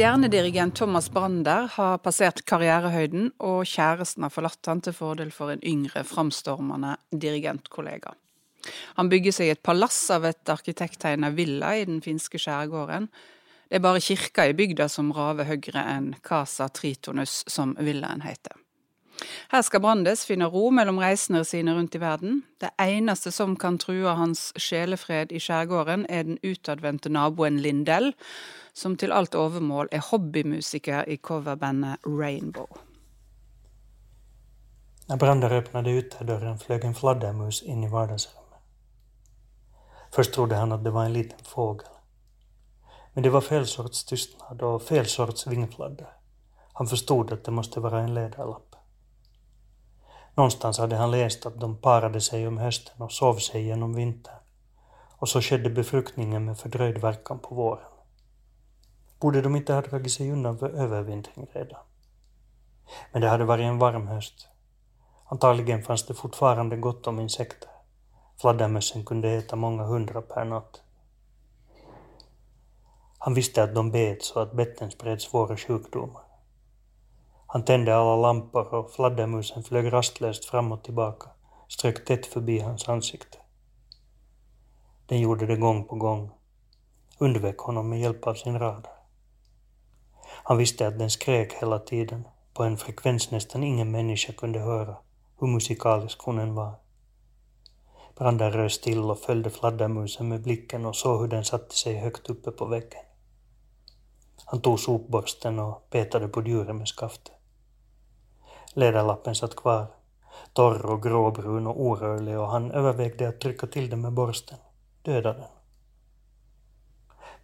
Stjernedirigent Thomas Brander har passert karrierehøyden, og kjæresten har forlatt han til fordel for en yngre, framstormende dirigentkollega. Han bygger seg et palass av et arkitekttegna villa i den finske skjærgården. Det er bare kirka i bygda som raver høyere enn Casa Tritonus, som villaen heter. Her skal Brandes finne ro mellom reisende sine rundt i verden. Det eneste som kan true hans sjelefred i skjærgården, er den utadvendte naboen Lindell, som til alt overmål er hobbymusiker i coverbandet Rainbow. När Brander öppnade ytterdörren flög en fladdermus in i vardagsrummet. Först trodde han att det var en liten fågel. Men det var fel sorts tystnad och fel sorts vingfladder. Han förstod att det måste vara en ledarlapp. Någonstans hade han läst att de parade sig om hösten och sov sig genom vintern. Och så skedde befruktningen med fördröjd verkan på våren. Borde de inte ha dragit sig undan för övervintring redan? Men det hade varit en varm höst. Antagligen fanns det fortfarande gott om insekter. Fladdermössen kunde äta många hundra per natt. Han visste att de bet så att betten spred svåra sjukdomar. Han tände alla lampor och fladdermusen flög rastlöst fram och tillbaka, strök tätt förbi hans ansikte. Den gjorde det gång på gång, undvek honom med hjälp av sin radar. Han visste att den skrek hela tiden, på en frekvens nästan ingen människa kunde höra, hur musikalisk hon än var. Brander rös still och följde fladdermusen med blicken och såg hur den satte sig högt uppe på väggen. Han tog sopborsten och petade på djuren med skaftet. Ledarlappen satt kvar, torr och gråbrun och orörlig och han övervägde att trycka till den med borsten, döda den.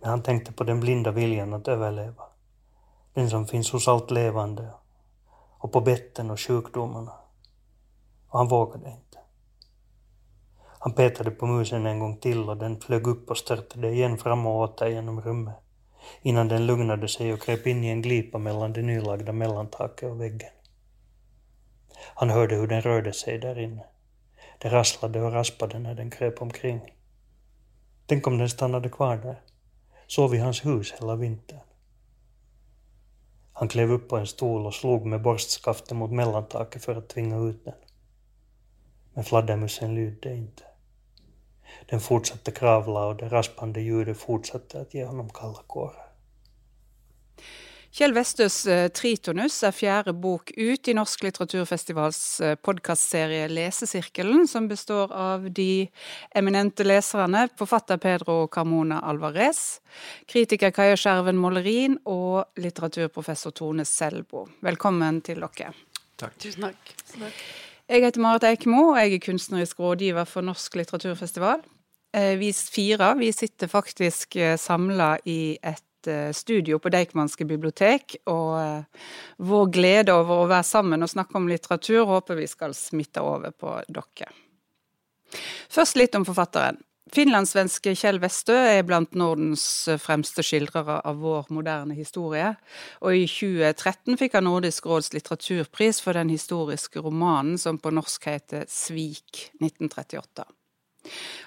Men han tänkte på den blinda viljan att överleva, den som finns hos allt levande och på betten och sjukdomarna. Och han vågade inte. Han petade på musen en gång till och den flög upp och störtade igen fram och åter genom rummet innan den lugnade sig och kröp in i en glipa mellan det nylagda mellantaket och väggen. Han hörde hur den rörde sig där inne. Det rasslade och raspade när den kröp omkring. Tänk om den stannade kvar där, sov i hans hus hela vintern. Han klev upp på en stol och slog med borstskaftet mot mellantaket för att tvinga ut den. Men fladdermusen lydde inte. Den fortsatte kravla och det raspande ljudet fortsatte att ge honom kalla kårar. Kjell Vestøs eh, Tritonus er fjerde bok ut i Norsk litteraturfestivals eh, podkastserie Lesesirkelen, som består av de eminente leserne forfatter Pedro Carmona Alvarez, kritiker Kaja Skjerven Mollerin og litteraturprofessor Tone Selbo. Velkommen til dere. Takk. Tusen takk. takk. Jeg heter Marit Eikmo, og jeg er kunstnerisk rådgiver for Norsk litteraturfestival. Eh, vi fire vi sitter faktisk samla i et studio på Deichmanske bibliotek, og vår glede over å være sammen og snakke om litteratur håper vi skal smitte over på dere. Først litt om forfatteren. Finlandssvenske Kjell Westø er blant Nordens fremste skildrere av vår moderne historie, og i 2013 fikk han Nordisk råds litteraturpris for den historiske romanen som på norsk heter Svik 1938.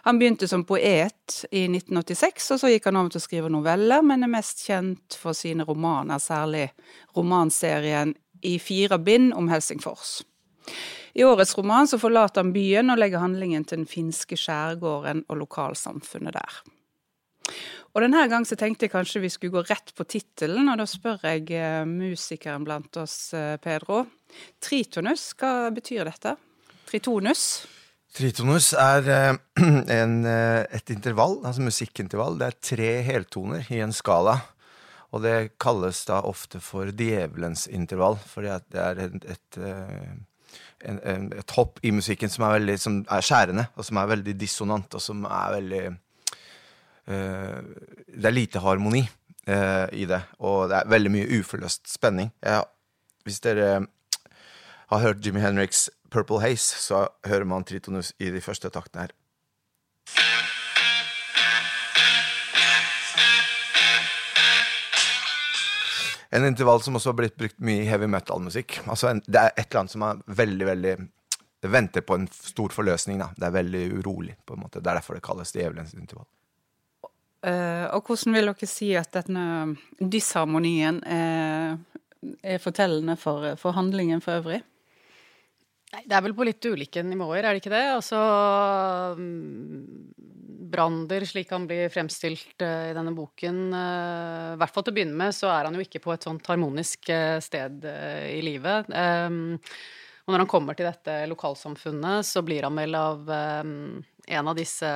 Han begynte som poet i 1986, og så gikk han over til å skrive noveller, men er mest kjent for sine romaner, særlig romanserien I fire bind om Helsingfors. I årets roman så forlater han byen og legger handlingen til den finske skjærgården og lokalsamfunnet der. Og denne gang så tenkte jeg kanskje vi skulle gå rett på tittelen, og da spør jeg musikeren blant oss, Pedro. Tritonus, hva betyr dette? Tritonus? Tritonus er eh, en, eh, et intervall, altså musikkintervall. Det er tre heltoner i en skala. Og det kalles da ofte for djevelens intervall, fordi det er et, et, en, et, hopp i musikken som er, veldig, som er skjærende, og som er veldig dissonant, og som er veldig uh, Det er lite harmoni uh, i det, og det er veldig mye uforløst spenning. Jeg, hvis dere har hørt Jimmy Henriks Purple Haze, så hører man Tritonus i de første taktene her. En intervall som også har blitt brukt mye i heavy metal-musikk. Altså det er et eller annet som er veldig, veldig venter på en stor forløsning. Da. Det er veldig urolig. på en måte. Det er derfor det kalles djevelens intervall. Uh, og hvordan vil dere si at denne disharmonien er, er fortellende for, for handlingen for øvrig? Nei, det er vel på litt ulike nivåer, er det ikke det? Altså mm, Brander, slik han blir fremstilt uh, i denne boken uh, I hvert fall til å begynne med, så er han jo ikke på et sånt harmonisk uh, sted i livet. Og når han kommer til dette lokalsamfunnet, så blir han vel av eh, en av disse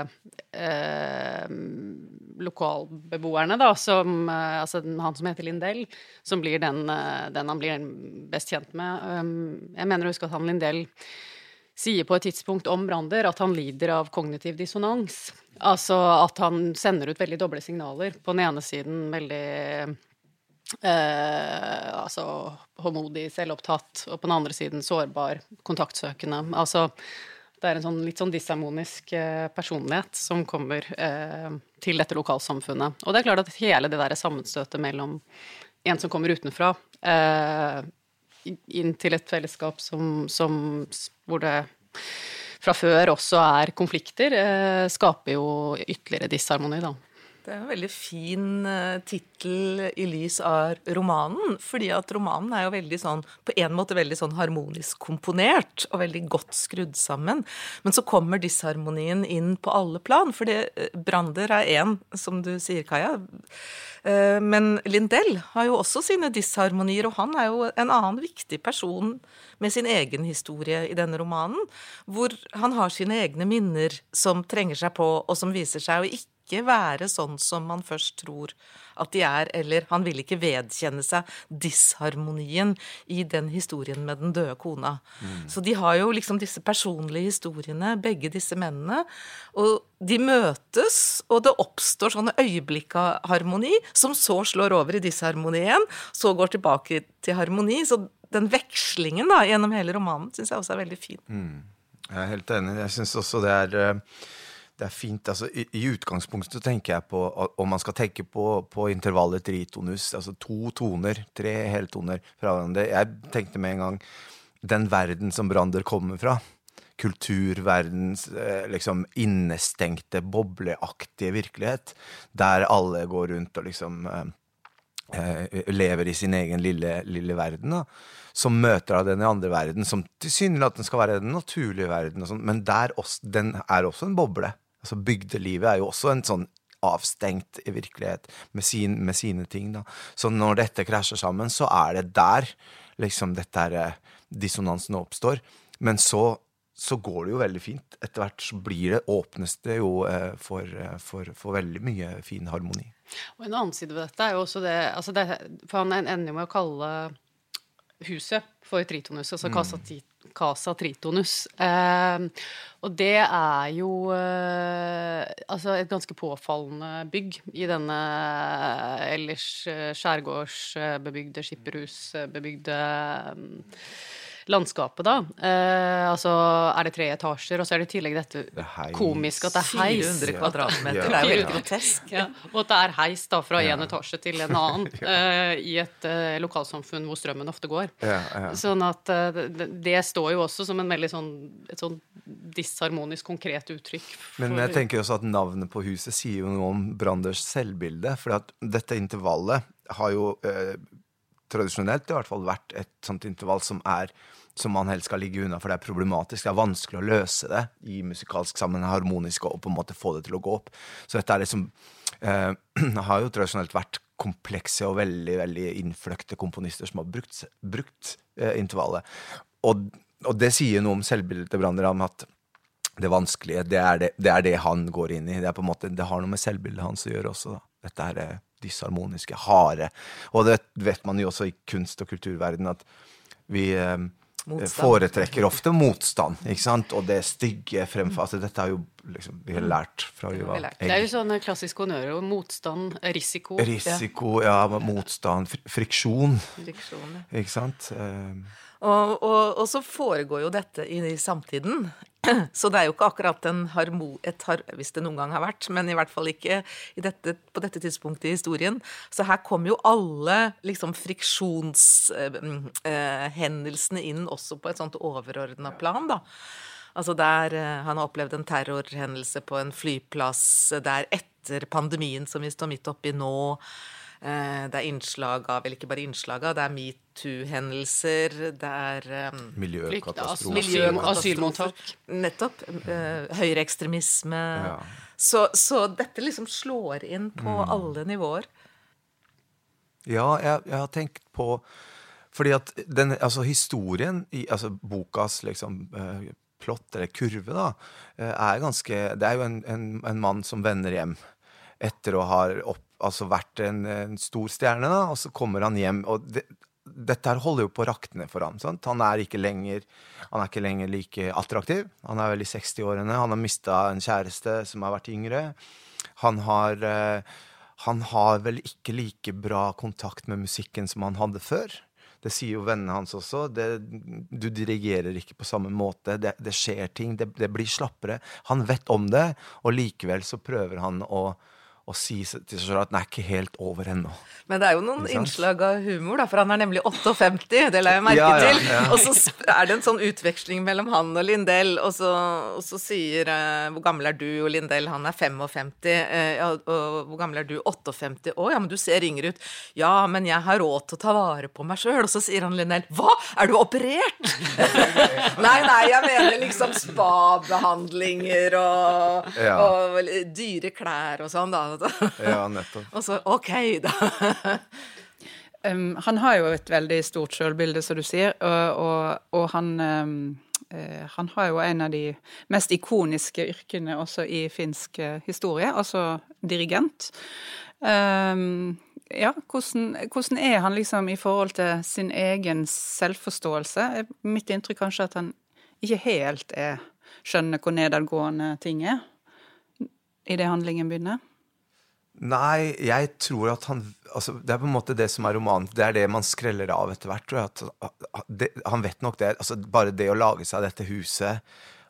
lokalbeboerne, da, som Altså han som heter Lindell, som blir den, den han blir best kjent med. Um, jeg mener å huske at han Lindell sier på et tidspunkt om Brander at han lider av kognitiv dissonans. Altså at han sender ut veldig doble signaler. På den ene siden veldig eh, altså håndmodig, selvopptatt, og på den andre siden sårbar, kontaktsøkende. Altså det er en sånn, litt sånn disharmonisk eh, personlighet som kommer eh, til dette lokalsamfunnet. Og det er klart at hele det der sammenstøtet mellom en som kommer utenfra, inn til et fellesskap som, som, hvor det fra før også er konflikter, skaper jo ytterligere disharmoni, da. Det er en veldig fin uh, tittel i lys av romanen. fordi at romanen er jo veldig sånn, på en måte veldig sånn harmonisk komponert og veldig godt skrudd sammen. Men så kommer disharmonien inn på alle plan. For uh, Brander er én, som du sier, Kaja. Uh, men Lindell har jo også sine disharmonier, og han er jo en annen viktig person med sin egen historie i denne romanen. Hvor han har sine egne minner som trenger seg på, og som viser seg å ikke ikke være sånn som man først tror at de er, eller han vil ikke vedkjenne seg disharmonien i den historien med den døde kona. Mm. Så de har jo liksom disse personlige historiene, begge disse mennene. Og de møtes, og det oppstår sånne øyeblikk av harmoni, som så slår over i disharmoni igjen, så går tilbake til harmoni. Så den vekslingen da, gjennom hele romanen syns jeg også er veldig fin. Mm. Jeg er helt enig. Jeg syns også det er uh det er fint. altså I, i utgangspunktet tenker jeg på om man skal tenke på, på intervallet tritonus, altså to toner, tre heltoner fra hverandre. Jeg tenkte med en gang den verden som Brander kommer fra. Kulturverdens eh, liksom innestengte, bobleaktige virkelighet. Der alle går rundt og liksom eh, eh lever i sin egen lille, lille verden. da som møter av den i andre verden, som tilsynelatende skal være den naturlige verden, sånt, men der også, den er også en boble altså Bygdelivet er jo også en sånn avstengt i virkelighet med, sin, med, sine ting. da. Så når dette krasjer sammen, så er det der liksom dette her, eh, dissonansen oppstår. Men så, så, går det jo veldig fint. Etter hvert så blir det, åpnes det jo eh, for, eh, for, for, veldig mye fin harmoni. Og En annen side ved dette er jo også det, altså det For han ender jo med å kalle huset for Tritonus, altså mm. Casa, Tritonus. Eh, og det er jo eh, altså et ganske påfallende bygg i denne eh, ellers eh, skjærgårdsbebygde, skipperhusbebygde eh, landskapet, da. Eh, altså er det tre etasjer, og så er det i tillegg dette det komiske at det er heis. 400 kvadratmeter, ja. det er jo helt grotesk. Ja. Og at det er heis da fra én etasje til en annen eh, i et eh, lokalsamfunn hvor strømmen ofte går. Sånn at eh, det, det, står jo også som en veldig sånn, et sånn disharmonisk konkret uttrykk. For... Men jeg tenker også at navnet på huset sier jo noe om Branders selvbilde. For at dette intervallet har jo eh, tradisjonelt i hvert fall vært et sånt intervall som er som man helst skal ligge unna, for det er problematisk. Det er vanskelig å løse det i musikalsk sammenheng, harmonisk, og på en måte få det til å gå opp. Så dette er liksom eh, har jo tradisjonelt vært komplekse og veldig veldig innfløkte komponister som har brukt, brukt eh, intervallet. Og, og, det sier noe om selvbildet til Branderam, at det vanskelige, det er det, det er det, han går inn i. Det, er på en måte, det har noe med selvbildet hans å gjøre også. Da. Dette er disharmoniske, harde. Og det vet man jo også i kunst- og kulturverden at vi eh, foretrekker ofte motstand, ikke sant? Og det stygge fremfor altså Dette har jo liksom vi har lært fra vi var Det er jo sånn klassisk honnører. Motstand, risiko. Risiko, ja. ja motstand, friksjon. Friksjon, ja. Ikke sant? Eh, og, og, og, så foregår jo dette i samtiden. Så det er jo ikke akkurat harmo, et hvis det noen gang har vært, men i hvert fall ikke dette, på dette tidspunktet i historien. Så her kommer jo alle liksom friksjonshendelsene eh, eh inn også på et sånt overordna plan, da. Altså der eh, han har opplevd en terrorhendelse på en flyplass. Det er etter pandemien som vi står midt oppi nå. Eh, Det er innslag av, eller ikke bare innslag av, det er metoo-hendelser, det er um, Miljøkatastrofer. Miljø, asylmottak. Nettopp. Uh, Høyreekstremisme. Ja. Så, så dette liksom slår inn på Mm. alle nivåer. Ja, jeg, jeg har tenkt på Fordi at den, altså historien i altså bokas liksom eh, plott, eller kurve, da, eh, er ganske Det er jo en, en, en mann som vender hjem etter å ha opp, altså vært en, en stor stjerne, da, og så kommer han hjem. og det, dette her holder jo på å rakne for ham. Sant? Han er ikke lenger han er ikke lenger like attraktiv. Han er vel i 60-årene. Han har mista en kjæreste som har vært yngre. Han har, eh, han har vel ikke like bra kontakt med musikken som han hadde før. Det sier jo vennene hans også. Det, du dirigerer ikke på samme måte. Det, det skjer ting. Det, det blir slappere. Han vet om det, og likevel så prøver han å, å si til seg selv at den er ikke helt over ennå. Men det er jo noen innslag av humor, da, for han er nemlig 58, det la jeg merke Ja, ja, til. Og så er det en sånn utveksling mellom han og Lindell, og så, og så sier uh, Hvor gammel er du? Og Lindell, han er 55. Uh, ja, og hvor gammel er du? 58. Å ja, men du ser yngre ut. Ja, men jeg har råd til å ta vare på meg sjøl. Og så sier han Lindell, hva? Er du operert? nei, nei, jeg mener liksom spa-behandlinger og, Ja. og dyre klær og sånn, da. Ja, nettopp. Og så OK, da. Um, han har jo et veldig stort selvbilde, som du sier, og, og, og han um, eh, Han har jo en av de mest ikoniske yrkene også i finsk eh, historie, altså dirigent. Um, ja, hvordan, hvordan er han liksom i forhold til sin egen selvforståelse? Mitt inntrykk kanskje at han ikke helt er skjønner hvor nedadgående ting er idet handlingen begynner. Nei, jeg tror at han altså, Det er på en måte det som er romanen. Det er det man skreller av etter hvert. tror jeg, at det, Han vet nok det. altså Bare det å lage seg dette huset,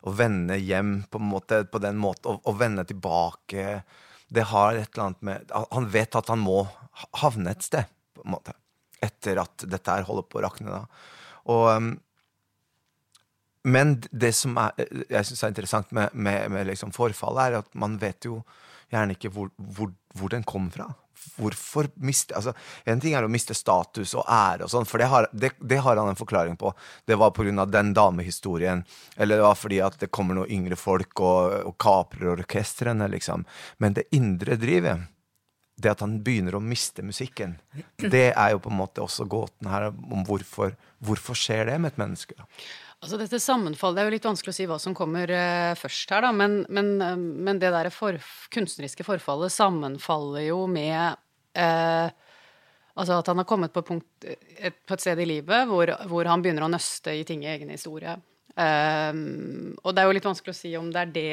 og vende hjem på, måte, på den måten, og, og vende tilbake Det har et eller annet med Han vet at han må havne et sted, på en måte. Etter at dette her holder på å rakne. da. Og um, men det som er, jeg synes er interessant med, med, med liksom forfallet, er at man vet jo gjerne ikke hvor, hvor, hvor den kom fra. Hvorfor miste altså, En ting er å miste status og ære, og sånn, for det har, det, det har han en forklaring på. Det var pga. den damehistorien, eller det var fordi at det kommer noen yngre folk og, og kaprer orkestrene, liksom. Men det indre drivet, det at han begynner å miste musikken, det er jo på en måte også gåten her om hvorfor, hvorfor skjer det med et menneske. da. Altså dette sammenfallet, Det er jo litt vanskelig å si hva som kommer eh, først her, da, men, men, eh, men det der for, kunstneriske forfallet sammenfaller jo med eh, Altså at han har kommet på punkt, et, på et sted i livet hvor, hvor han begynner å nøste i ting i egen historie. Og det er jo litt vanskelig å si om det er det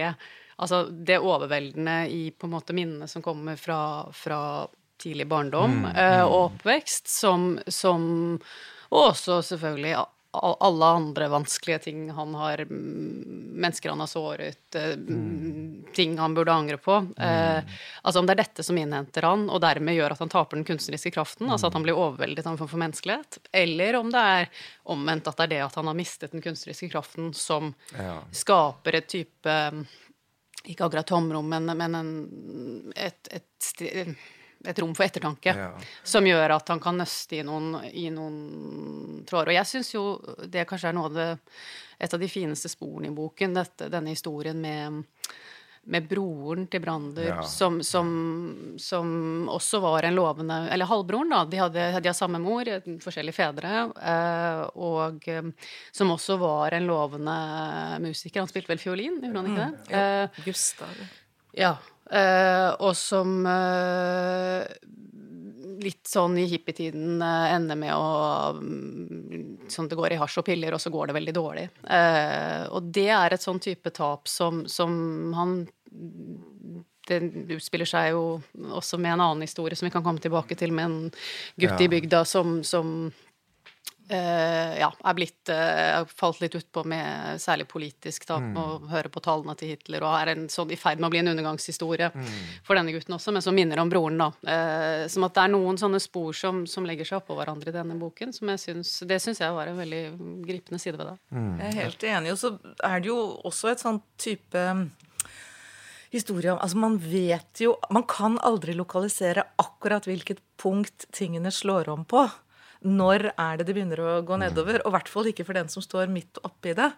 Altså det overveldende i på en måte minnene som kommer fra, fra tidlig barndom eh, og oppvekst, som, som Og også selvfølgelig alle andre vanskelige ting han har mm, Mennesker han har såret, eh, mm, ting han burde angre på. Eh, altså om det er dette som innhenter han, og dermed gjør at han taper den kunstneriske kraften, altså at han blir overveldet av en form for menneskelighet, eller om det er omvendt at det er det at han har mistet den kunstneriske kraften som Ja. skaper et type Ikke akkurat tomrom, men, men en, et, et, sti- et rom for ettertanke. Ja. Som gjør at han kan nøste i noen, i noen tråder. Og jeg syns jo det kanskje er noe av det Et av de fineste sporene i boken, dette, denne historien med med broren til Brander, Ja. som, som, som også var en lovende Eller halvbroren, da. De hadde, de har samme mor, forskjellige fedre. Eh, og eh, som også var en lovende musiker. Han spilte vel fiolin, gjorde han ikke det? Eh, Gustav. ja. Eh, og som eh, litt sånn i hippietiden eh, ender med å mm, Sånn det går i hasj og piller, og så går det veldig dårlig. Og det er et sånn type tap som, som han det utspiller seg jo også med en annen historie som vi kan komme tilbake til, med en gutt Ja. i bygda som, som ja, er blitt uh, falt litt utpå med særlig politisk, da, mm. å høre på tallene til Hitler, og er en sånn i ferd med å bli en undergangshistorie mm. for denne gutten også, men som minner om broren, da. Uh, som at det er noen sånne spor som, som legger seg oppå hverandre i denne boken, som jeg syns Det syns jeg var en veldig gripende side ved det. Mm. Jeg er helt enig, og så er det jo også et sånn type historie om Altså, man vet jo Man kan aldri lokalisere akkurat hvilket punkt tingene slår om på når er det det begynner å gå mm. nedover? Og i hvert fall ikke for den som står midt oppi det.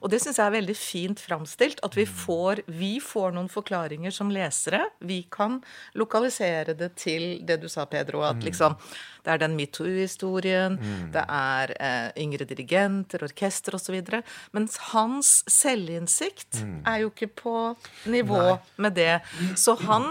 Og det syns jeg er veldig fint framstilt. At vi mm. får, vi får noen forklaringer som lesere. Vi kan lokalisere det til det du sa, Pedro, at mm. liksom det er den metoo-historien, det er eh, yngre dirigenter, orkester osv. Mens hans selvinnsikt er jo ikke på nivå Nei. med det. Så han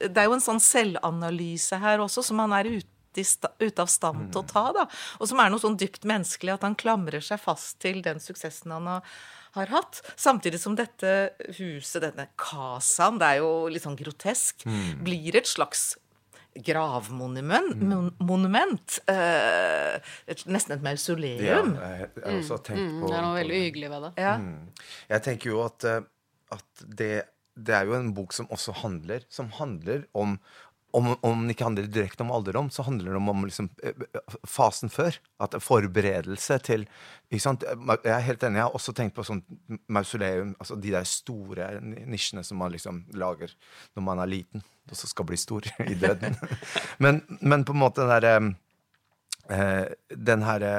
Det er jo en sånn selvanalyse her også, som han er ute ute av stand til å ta, da. Og som er noe sånn dypt menneskelig at han klamrer seg fast til den suksessen han har, har hatt. Samtidig som dette huset, denne casaen, det er jo litt sånn grotesk, mm. blir et slags gravmonument. Mm. Monument. Eh, et, nesten et mausoleum. Ja, jeg, jeg har også tenkt mm, på Det er noe veldig hyggelig ved det. Ja. Mm. Jeg tenker jo at, eh, at det, det er jo en bok som også handler Som handler om, om, om den ikke handler direkte om alderdom, så handler det om, om liksom, eh, eh, fasen før. At Forberedelse til ikke sant? Jeg er helt enig. Jeg har også tenkt på sånn mausoleum. altså De der store nisjene som man liksom lager når man er liten, og så skal bli stor i døden. men, men, på en måte den derre eh, Den herre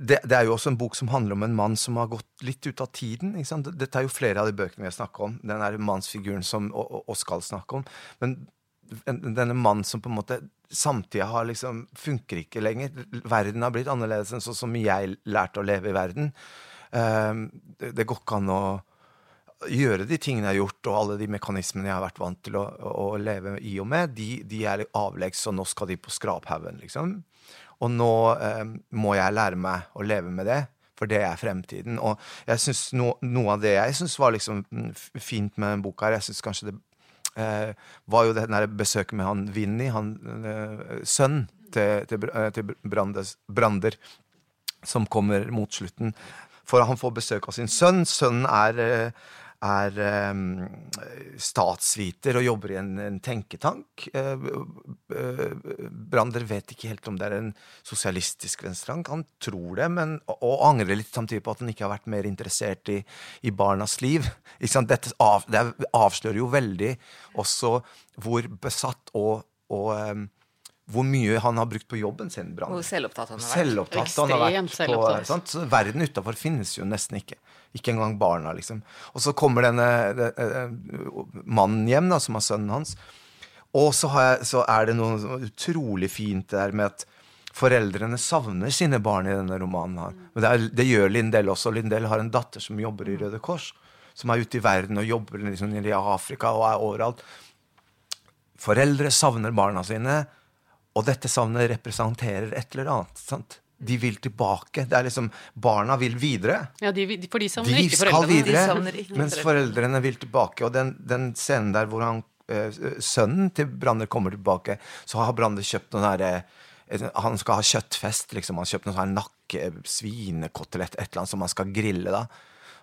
det, det, er jo også en bok som handler om en mann som har gått litt ut av tiden. Dette er jo flere av de bøkene vi har snakket om. Den er mannsfiguren som og, og, skal snakke om. Men denne mannen som på en måte Samtida har liksom funker ikke lenger. Verden har blitt annerledes enn sånn som jeg lærte å leve i verden. Um, det, går ikke an å gjøre de tingene jeg har gjort, og alle de mekanismene jeg har vært vant til å, å leve i og med, de, de er avleggs, og nå skal de på skraphaugen, liksom. Og nå um, må jeg lære meg å leve med det for det er fremtiden. Og jeg synes no, noe av det jeg syns var liksom fint med den boka her, jeg syns kanskje det eh, var jo det der besøket med han Vinni, han eh, sønn til, til, eh, til Brandes, Brander, som kommer mot slutten. For han får besøk av sin sønn. Sønnen er eh, er um, statsviter og jobber i en, en tenketank. Uh, uh, Brander vet ikke helt om det er en sosialistisk venstretank. Han tror det, men, og angrer litt samtidig på at han ikke har vært mer interessert i, i barnas liv. Dette av, det avslører jo veldig også hvor besatt og, og um, hvor mye han har brukt på jobben sin. Brander. Hvor selvopptatt han har vært. Selvopptatt han har vært på, sant? Så verden utafor finnes jo nesten ikke. Ikke engang barna, liksom. Og så kommer denne, denne mannen hjem, da, som er sønnen hans. Og så, jeg, så, er det noe utrolig fint der med at foreldrene savner sine barn i denne romanen. her. Men det, er, det gjør Lindell også. Lindell har en datter som jobber i Røde Kors. Som er ute i verden og jobber liksom i Afrika og er overalt. Foreldre savner barna sine og dette savnet representerer et eller annet. sant? De vil tilbake. Det er liksom, Barna vil videre. Ja, de, for de savner de ikke foreldrene. Videre, de ikke mens foreldrene vil tilbake. Og den, den scenen der hvor han, øh, sønnen til Brander kommer tilbake, så har Brander kjøpt noen herre eh, han skal ha kjøttfest. liksom, Han har kjøpt noe sånn nakke, svinekotelett, et eller annet som han skal grille. da.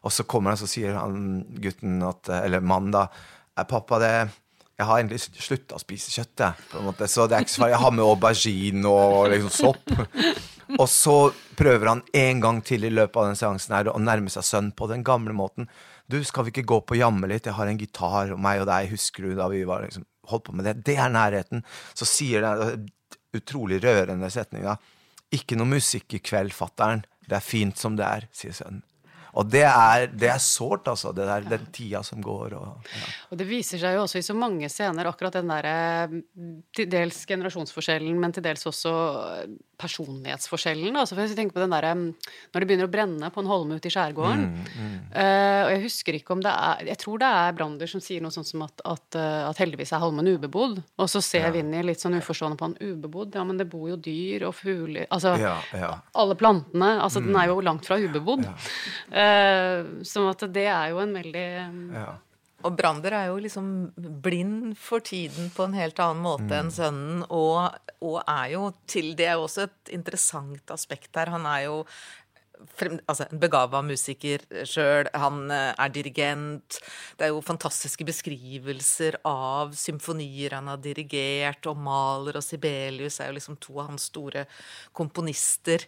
Og så kommer han, så sier han gutten, at, eller mannen, da 'Pappa, det jeg har endelig slutta å spise kjøtt, jeg. Så det er ikke så. Jeg har med aubergine og liksom sopp. Og så prøver han en gang til i løpet av den seansen her å nærme seg sønnen på den gamle måten. Du, skal vi ikke gå på jamme litt? Jeg har en gitar, og meg og deg, husker du da vi var liksom, holdt på med det? Det er nærheten. Så sier den utrolig rørende setninga. Ikke noe musikk i kveld, fatter'n. Det er fint som det er, sier sønnen. Og det er, det er sårt, altså. Det er den tida som går. Og, ja. og det viser seg jo også i så mange scener, akkurat den derre til dels generasjonsforskjellen, men til dels også personlighetsforskjellen. Altså, for jeg tenker på den der, Når det begynner å brenne på en holme ute i skjærgården mm, mm. Uh, Og jeg husker ikke om det er Jeg tror det er Brander som sier noe sånt som at, at, at heldigvis er holmen ubebodd. Og så ser ja. Vinni litt sånn uforstående på han ubebodd. Ja, men det bor jo dyr og fugler Altså ja, ja. alle plantene. Altså mm. den er jo langt fra ubebodd. Uh, sånn at det er jo en veldig ja. Og Brander er jo liksom blind for tiden på en helt annen måte enn sønnen, og, og er jo til Det er jo også et interessant aspekt her. Han er jo frem, altså en begava musiker sjøl. Han eh, er dirigent. Det er jo fantastiske beskrivelser av symfonier han har dirigert, og Maler og Sibelius er jo liksom to av hans store komponister.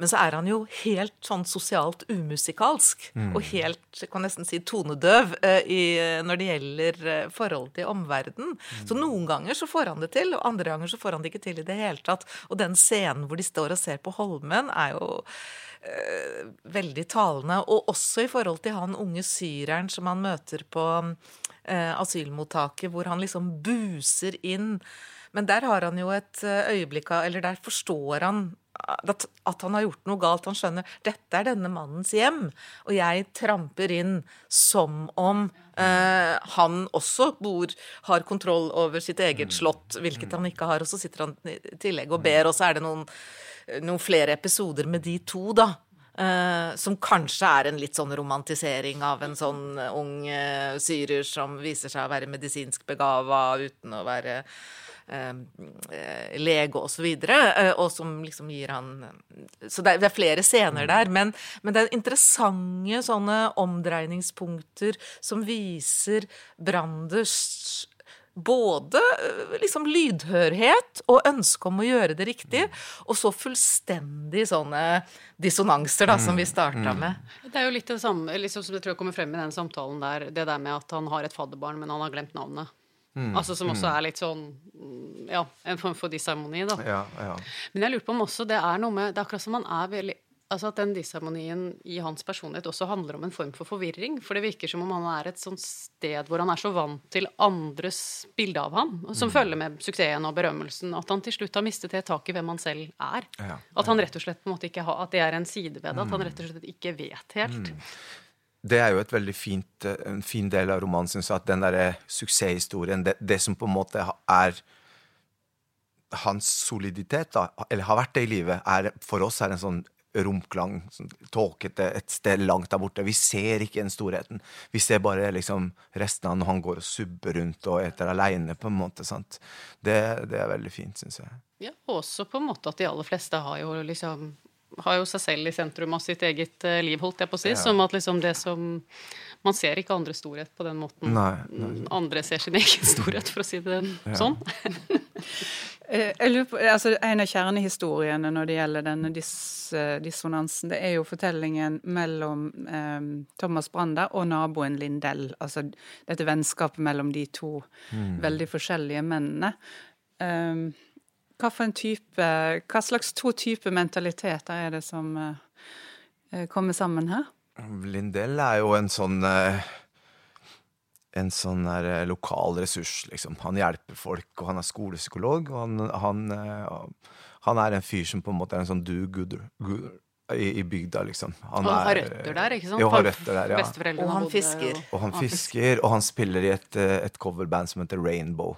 Men så er han jo helt sånn sosialt umusikalsk, og helt, kan nesten si tonedøv, uh, i, når det gjelder uh, forholdet til omverdenen. Så noen ganger så får han det til, og andre ganger så får han det ikke til i det hele tatt. Og den scenen hvor de står og ser på Holmen, er jo uh, veldig talende. Og også i forhold til han unge syreren som han møter på eh, asylmottaket, hvor han liksom buser inn. Men der har han jo et eh, øyeblikk Eller der forstår han at, at han har gjort noe galt. Han skjønner dette er denne mannens hjem, og jeg tramper inn som om eh, han også bor, har kontroll over sitt eget slott, hvilket han ikke har. Og så sitter han i tillegg og ber, og så er det noen, noen flere episoder med de to, da. Uh, som kanskje er en litt sånn romantisering av en sånn ung uh, syrer som viser seg å være medisinsk begava uten å være eh, lege osv., og eh, og som liksom gir han Så det er, det er flere scener der, men, men det er interessante sånne omdreiningspunkter som viser Branders både eh, liksom lydhørhet og ønske om å gjøre det riktig, og så fullstendig sånne dissonanser, da, som vi starta med. Det er jo litt det samme liksom som jeg tror jeg kommer frem i den samtalen der, det der med at han har et fadderbarn, men han har glemt navnet. Altså Som også er litt sånn mm, Ja, en form for disharmoni, da. Ja, ja. Men jeg lurer på om også det er noe med Det er akkurat som han er veldig Altså at den disharmonien i hans personlighet også handler om en form for forvirring. For det virker som om han er et sånt sted hvor han er så vant til andres bilde av ham, som som følger med suksessen og berømmelsen, at han til slutt har mistet helt tak i hvem han selv er. Ja, At han rett og slett på en måte ikke har At det er en side ved det. At han rett og slett ikke vet helt. Det er jo et veldig fint, eh, en fin del av romanen, syns jeg. At den derre suksesshistorien, det, det som på en måte er hans soliditet, da, eller har vært det i livet, er for oss er en sånn romklang, sånn tåkete, et sted langt der borte. Vi ser ikke den storheten. Vi ser bare liksom resten av når han går og subber rundt og eter aleine, på en måte. sant? Det, det er veldig fint, syns jeg. Ja, også på en måte at de aller fleste har jo liksom har jo seg selv i sentrum av sitt eget eh, liv, holdt jeg på å si. Ja. Som at liksom det som Man ser ikke andres storhet på den måten. Nei, nei. Andre ser sin egen storhet, for å si det sånn. Eh, Jeg lurer på, altså En av kjernehistoriene når det gjelder denne dis, eh, dissonansen, det er jo fortellingen mellom eh, Thomas Brander og naboen Lindell. Altså dette vennskapet mellom de to veldig forskjellige mennene. Eh, hva, for en type, hva slags to typer mentaliteter er det som eh, eh, kommer sammen her? Lindell er jo en sånn eh, En sånn der lokal ressurs, liksom. Han hjelper folk, og han er skolepsykolog. Og han, han, han er en fyr som på en måte er en sånn do-gooder i, i bygda, liksom. Han har røtter der, ikke sant? Jo, har røtter der, ja. Og han fisker. Og han fisker, og han spiller i et, et coverband som heter Rainbow.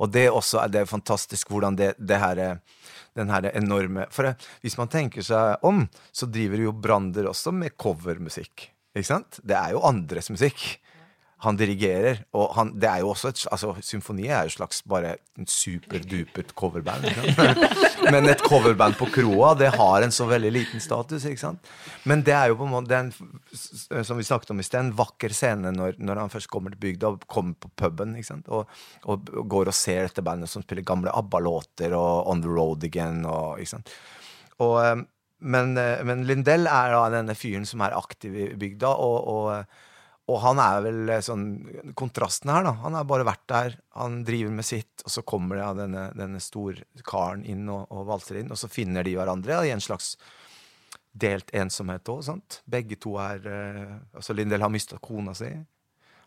Og det også er det er fantastisk hvordan det, det her er- den her enorme For hvis man tenker seg om, så driver jo Brander også med covermusikk. Ikke sant? Det er jo andres musikk. Han dirigerer, og han, det er jo også et, altså, Symfoni er jo et slags bare superdupert coverband. Men et coverband på kroa, det har en så veldig liten status. ikke sant? Men det er jo på en måte det en, s- s- som vi snakket om i sted, en vakker scene når, når han først kommer til bygda og kommer på puben ikke sant? Og, og, går og ser dette bandet som spiller gamle ABBA-låter og On The Road Again. og ikke sant? Og, eh, men, eh, men Lindell er da denne fyren som er aktiv i bygda, og, og, og han er vel eh, sånn Kontrasten her, da. Han har bare vært der, han driver med sitt, og så kommer det ja, denne, denne storkaren inn og, og valser inn, og så finner de hverandre ja, i en slags delt ensomhet òg. Begge to er eh, Altså, Lindell har mista kona si.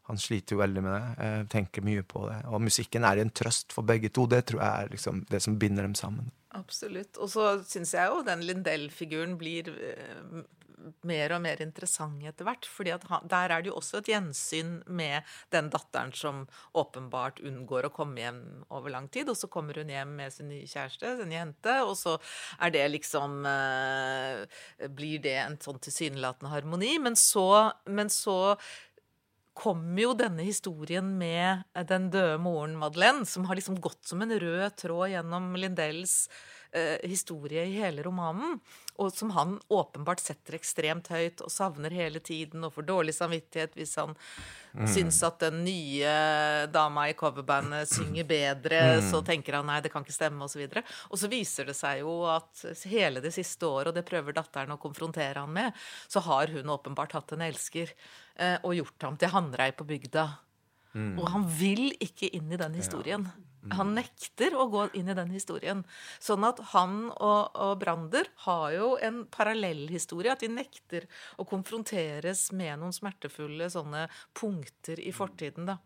Han sliter jo veldig med det, eh, tenker mye på det. Og musikken er en trøst for begge to. Det tror jeg er liksom det som binder dem sammen. Absolutt. Og så syns jeg jo den Lindell-figuren blir eh, mer og mer interessant etter hvert. fordi han, der er det jo også et gjensyn med den datteren som åpenbart unngår å komme hjem over lang tid. Og så kommer hun hjem med sin nye kjæreste, sin jente, og så er det liksom eh, Blir det en sånn tilsynelatende harmoni. Men så, men så kommer jo denne historien med den døde moren Madeleine, som har liksom gått som en rød tråd gjennom Lindells eh, historie i hele romanen, og som han åpenbart setter ekstremt høyt og savner hele tiden og får dårlig samvittighet hvis han mm. syns at den nye dama i coverbandet synger bedre, mm. så tenker han nei, det kan ikke stemme, osv. Og, så og så viser det seg jo at hele det siste året, og det prøver datteren å konfrontere han med, så har hun åpenbart hatt en elsker eh, og gjort ham til hannrei på bygda. Mm. Og han vil ikke inn i den historien. Ja. Han nekter å gå inn i den historien. Sånn at han og, og Brander har jo en parallellhistorie. At de nekter å konfronteres med noen smertefulle sånne punkter i fortiden. da.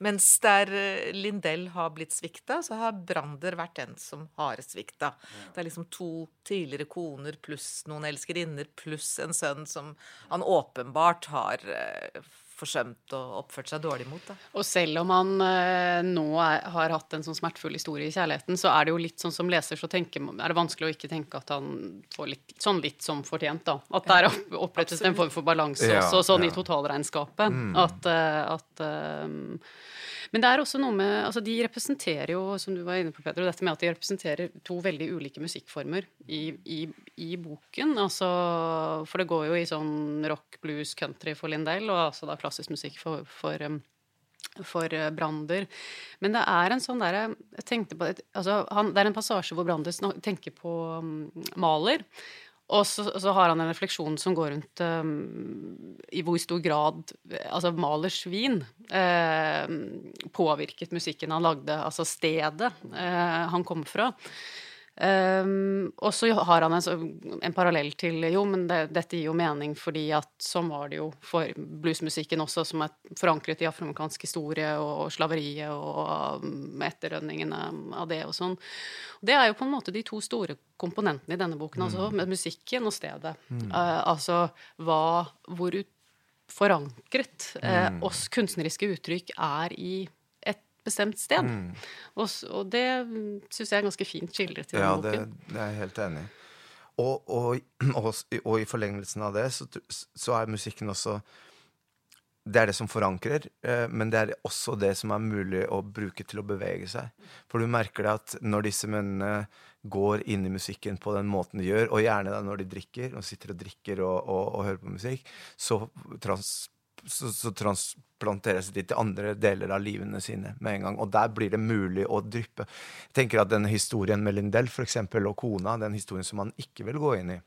Mens der eh, Lindell har blitt svikta, så har Brander vært den som har svikta. Det er liksom to tidligere koner pluss noen elskerinner pluss en sønn som han åpenbart har eh, forsømt og oppført seg dårlig mot. Da. Og selv om han eh, nå er, har hatt en sånn smertefull historie i kjærligheten, så er det jo litt sånn som leser, så tenker, er det vanskelig å ikke tenke at han får litt, sånn litt som fortjent, da. At der opp, opprettes en form for balanse ja, også, sånn ja. i totalregnskapet. Mm. At, uh, at uh, men det er også noe med altså De representerer jo, som du var inne på, Peter, dette med at de representerer to veldig ulike musikkformer i, i, i boken. Altså, for det går jo i sånn rock, blues, country for Lindell, og altså da klassisk musikk for, for um, for eh, Brander. Men det er en sånn derre Jeg tenkte på altså, han, Det er en passasje hvor Brander tenker på um, Maler. Og så, så, har han en refleksjon som går rundt um, i hvor stor grad altså Malers vin uh, påvirket musikken han lagde, altså stedet uh, han kom fra. Um, og så har han en, en, parallell til Jo, men det, dette gir jo mening fordi at sånn var det jo for bluesmusikken også, som er forankret i afroamerikansk historie og, og slaveriet og um, etterrønningene av det og sånn. Det er jo på en måte de to store komponentene i denne boken, altså, mm. med musikken og stedet. Mm. Uh, altså hva, hvor forankret uh, oss kunstneriske uttrykk er i bestemt sted. Mm. Og, og, det syns jeg er ganske fint skildret i ja, boken. Ja, det, det er jeg helt enig i. Og, og, og, i forlengelsen av det så, så, er musikken også Det er det som forankrer, eh, men det er også det som er mulig å bruke til å bevege seg. For du merker det at når disse mennene går inn i musikken på den måten de gjør, og gjerne da når de drikker, og sitter og drikker og, og hører på musikk, så trans så, så transplanteres de til andre deler av livene sine med en gang. Og der blir det mulig å dryppe. Jeg tenker at denne historien med Lindell for eksempel, og kona, den historien som han ikke vil gå inn i.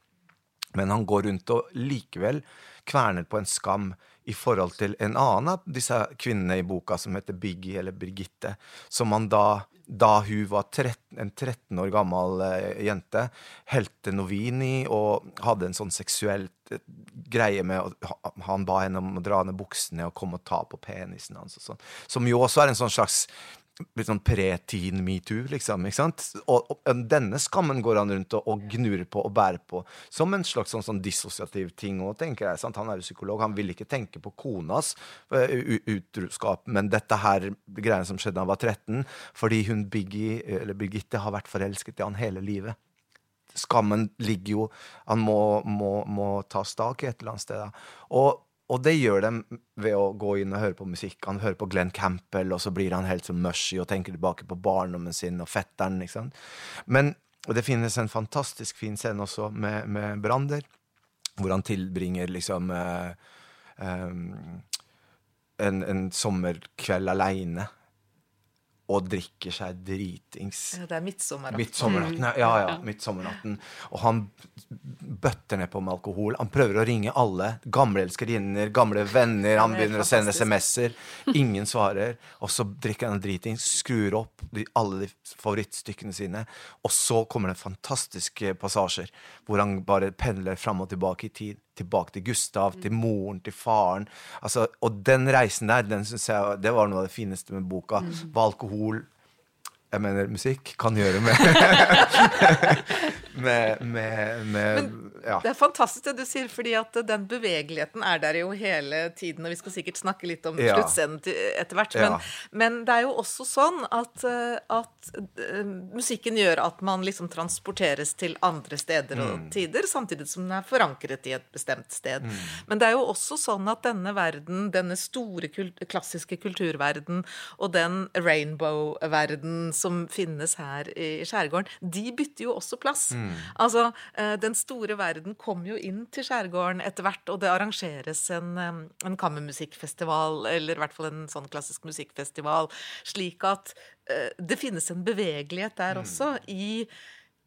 Men han går rundt og likevel kverner på en skam i forhold til en annen av disse kvinnene i boka, som heter Biggie eller Birgitte, som han da da hun var 13, en 13 år gammel eh, jente, helte Novini og hadde en sånn seksuell eh, greie med å Han ba henne om å dra ned buksene og komme og ta på penisen hans og sånn. Som jo også er en sånn slags litt sånn pre-teen metoo, liksom. ikke sant? Og, og, denne skammen går han rundt og, og gnurer på og bærer på som en slags sånn, sånn dissosiativ ting òg, tenker jeg. sant? Han er jo psykolog, han vil ikke tenke på konas uh, utroskap, men dette her greiene som skjedde da han var 13, fordi hun Biggie, eller Birgitte, har vært forelsket i han hele livet. Skammen ligger jo Han må, må, må tas tak i et eller annet sted. Da. Og og det gjør de ved å gå inn og høre på musikk. Han hører på Glenn Campbell, og så blir han helt så mushy og tenker tilbake på barndommen sin og fetteren. ikke sant? Men det finnes en fantastisk fin scene også med, med Brander, hvor han tilbringer liksom eh, eh, en, en sommerkveld aleine og drikker seg dritings. Ja, det er midtsommernatten. Midtsommernatten, mm. ja, ja. midtsommernatten. Og han bøtter ned på med alkohol. Han prøver å ringe alle. Gamle elskerinner, gamle venner. Han begynner å sende SMS-er. Ingen svarer. Og så drikker han dritings, skrur opp alle de favorittstykkene sine. Og så kommer det fantastiske passasjer hvor han bare pendler fram og tilbake i tid tilbake til Gustav, til moren, til faren. Altså, og den reisen der, den synes jeg, det var noe av det fineste med boka. Hva alkohol jeg mener musikk kan gjøre med med, med, med ja. Det er fantastisk det du sier, fordi at den bevegeligheten er der jo hele tiden. Og vi skal sikkert snakke litt om Ja. sluttscenen etter hvert. Men, Ja. men det er jo også sånn at, eh, at eh, musikken gjør at man liksom transporteres til andre steder Mm. og tider, samtidig som den er forankret i et bestemt sted. Mm. Men det er jo også sånn at denne verden, denne store kult klassiske kulturverden og den rainbow-verden som finnes her i skjærgården, de bytter jo også plass. Altså, eh, den store verden kommer jo inn til skjærgården etter hvert, og det arrangeres en, en kammermusikkfestival, eller i hvert fall en sånn klassisk musikkfestival, slik at eh, det finnes en bevegelighet der også i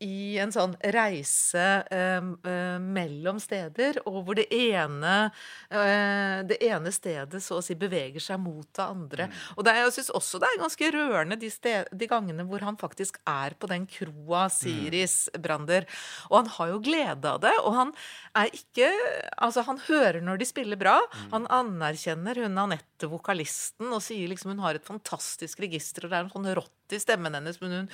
i en sånn reise eh, eh, mellom steder, og hvor det ene, eh, det ene stedet så å si beveger seg mot det andre. Og det er, jeg syns også det er ganske rørende de, sted, de gangene hvor han faktisk er på den kroa Siris Brander. Og han har jo glede av det, og han er ikke Altså, han hører når de spiller bra. Han anerkjenner hun Anette, vokalisten, og sier liksom hun har et fantastisk register, og det er en sånn rått i stemmen hennes, men hun,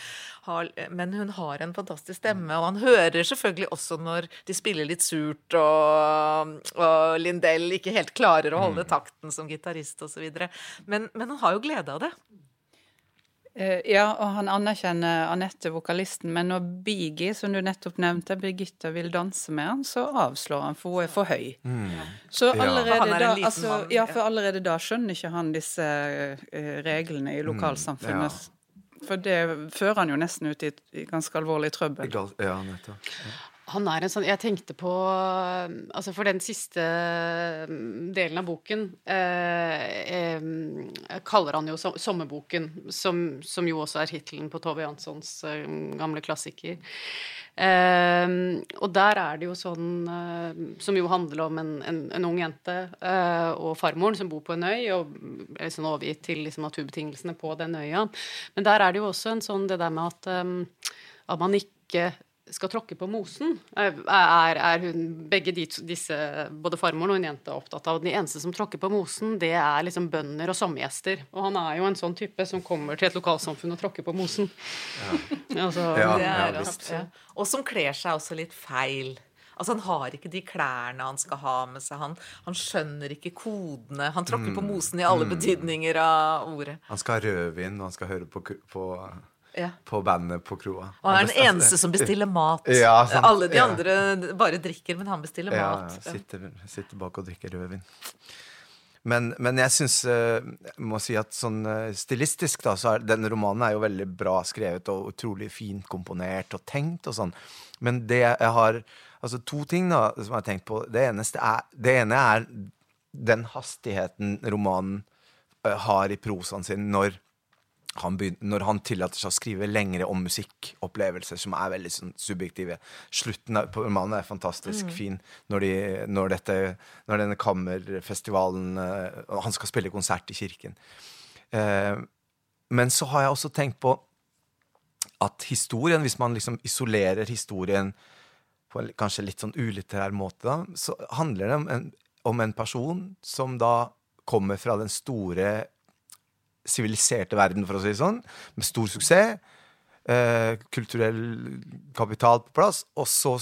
har, men hun har en fantastisk stemme. Og han hører selvfølgelig også når de spiller litt surt, og, og Lindell ikke helt klarer å holde takten som gitarist osv. Men, men han har jo glede av det. Eh, Ja, og han anerkjenner Anette, vokalisten, men når Bigi, som du nettopp nevnte, Birgitta vil danse med han, så avslår han, for hun er for høy. Så Ja. allerede er en da altså, Ja, ja. for allerede da skjønner ikke han disse eh, reglene i lokalsamfunnet. For det fører han jo nesten ut i, i ganske alvorlig trøbbel. Ja, nettopp. Han er en sånn Jeg tenkte på Altså, for den siste mm, delen av boken eh, eh, kaller han jo som, 'Sommerboken', som, som jo også er hittelen på Tove Janssons eh, gamle klassiker. Eh, og der er det jo sånn eh, Som jo handler om en, en, en ung jente eh, og farmoren som bor på en øy, og er liksom overgitt til liksom, naturbetingelsene på den øya. Men der er det jo også en sånn det der med at, eh, at man ikke skal tråkke på mosen, er, er, hun begge de, disse, både farmoren og en jente, er opptatt av. Den eneste som tråkker på mosen, det er liksom bønder og sommergjester. Og han er jo en sånn type som kommer til et lokalsamfunn og tråkker på mosen. altså, Ja, Det er ja, visst. ja. Og som kler seg også litt feil. Altså Han har ikke de klærne han skal ha med seg. Han, han skjønner ikke kodene. Han tråkker Mm. på mosen i alle betydninger av ordet. Han skal ha rødvin, og han skal høre på, på, Ja. på bandet på kroa. Og han er den eneste som bestiller mat. Ja. Alle de Ja. andre bare drikker, men han bestiller Ja, mat. ja, sitter, sitter bak og drikker rødvin. Men, men jeg syns Jeg må si at sånn eh, stilistisk, da, så er denne romanen er jo veldig bra skrevet og utrolig fint komponert og tenkt og sånn. Men det jeg har Altså to ting da som jeg har tenkt på. Det, eneste er, det ene er den hastigheten romanen eh, har i prosaen sin når han, begynner, når han tillater seg å skrive lengre om musikkopplevelser som er veldig sånn, subjektive. Slutten på romanen er fantastisk fin når, de, når, dette, når denne kammerfestivalen uh, Han skal spille konsert i kirken. Uh, men så har jeg også tenkt på at historien, hvis man liksom isolerer historien på en kanskje litt sånn ulitterær måte, da, så handler det om en, om en person som da kommer fra den store siviliserte verden, for å si det sånn, med stor suksess, eh, kulturell kapital på plass, og så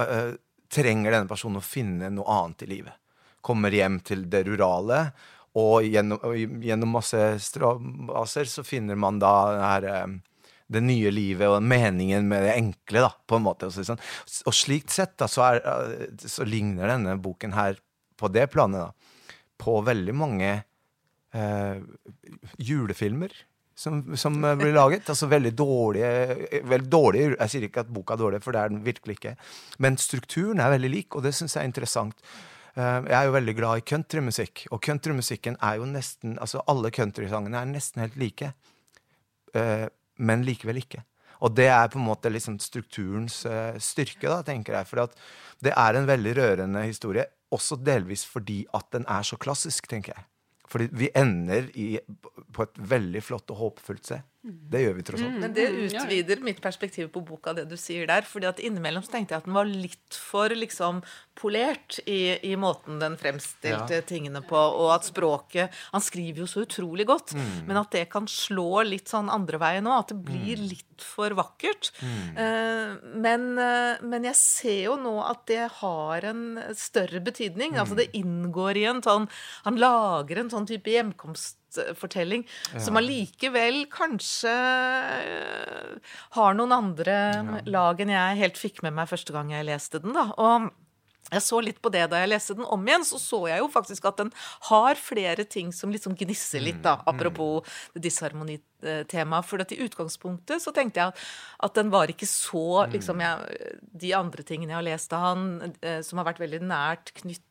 eh, trenger denne personen å finne noe annet i livet. Kommer hjem til det rurale, og gjennom, gjennom masse strabaser så finner man da det her eh, det nye livet og meningen med det enkle, da, på en måte. Og, sånn. og slikt sett da, så, er, eh, så ligner denne boken her på det planet da, på veldig mange eh, julefilmer som, som eh, blir laget. Altså veldig dårlige, eh, veldig dårlige Jeg sier ikke at boka er dårlig, for det er den virkelig ikke. Men strukturen er veldig lik, og det syns jeg er interessant. Eh, jeg er jo veldig glad i countrymusikk, og countrymusikken er jo nesten Altså alle countrysangene er nesten helt like. Men likevel ikke. Og det er på en måte liksom strukturens styrke, da, tenker jeg. For det er en veldig rørende historie, også delvis fordi at den er så klassisk, tenker jeg. Fordi vi ender i, på et veldig flott og håpefullt sted. Det gjør vi tross alt. Men det Mm, utvider mitt perspektiv på boka, det du sier der. fordi at innimellom så tenkte jeg at den var litt for liksom polert i, i måten den fremstilte Ja. tingene på, og at språket Han skriver jo så utrolig godt, Mm. men at det kan slå litt sånn andre veien òg. At det blir Mm. litt for vakkert. Eh, men, eh, men jeg ser jo nå at det har en større betydning. Mm. Altså det inngår i en sånn Han lager en sånn type hjemkomstfortelling som allikevel kanskje eh, har noen andre lag enn jeg helt fikk med meg første gang jeg leste den. da, og jeg så litt på det da jeg leste den om igjen, så så jeg jo faktisk at den har flere ting som liksom gnisser litt, da, apropos det disharmonitemaet. For at i utgangspunktet så tenkte jeg at, den var ikke så liksom jeg, De andre tingene jeg har lest av han, eh, som har vært veldig nært knyttet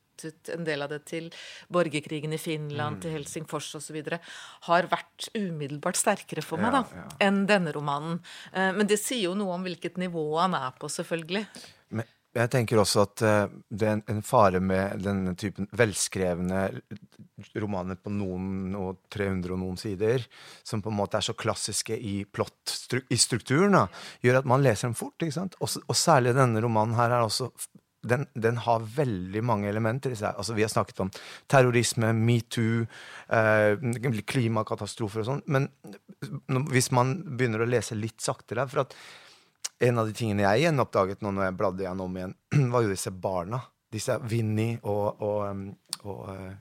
en del av det til borgerkrigen i Finland, til Helsingfors osv., har vært umiddelbart sterkere for meg da, ja. enn denne romanen. Eh, Men det sier jo noe om hvilket nivå han er på, selvfølgelig. Men jeg tenker også at eh, det er en, fare med denne typen velskrevne romaner på noen og 300 og noen sider, som på en måte er så klassiske i plott, i strukturen, da, gjør at man leser dem fort. ikke sant? Og, og særlig denne romanen her er også den, den har veldig mange elementer i seg. Altså, vi har snakket om terrorisme, metoo, eh, klimakatastrofer og sånn. Men hvis man begynner å lese litt saktere For at en av de tingene jeg gjenoppdaget nå når jeg bladde gjennom igjen, var jo disse barna. Disse Vinni og, og, og, og uh,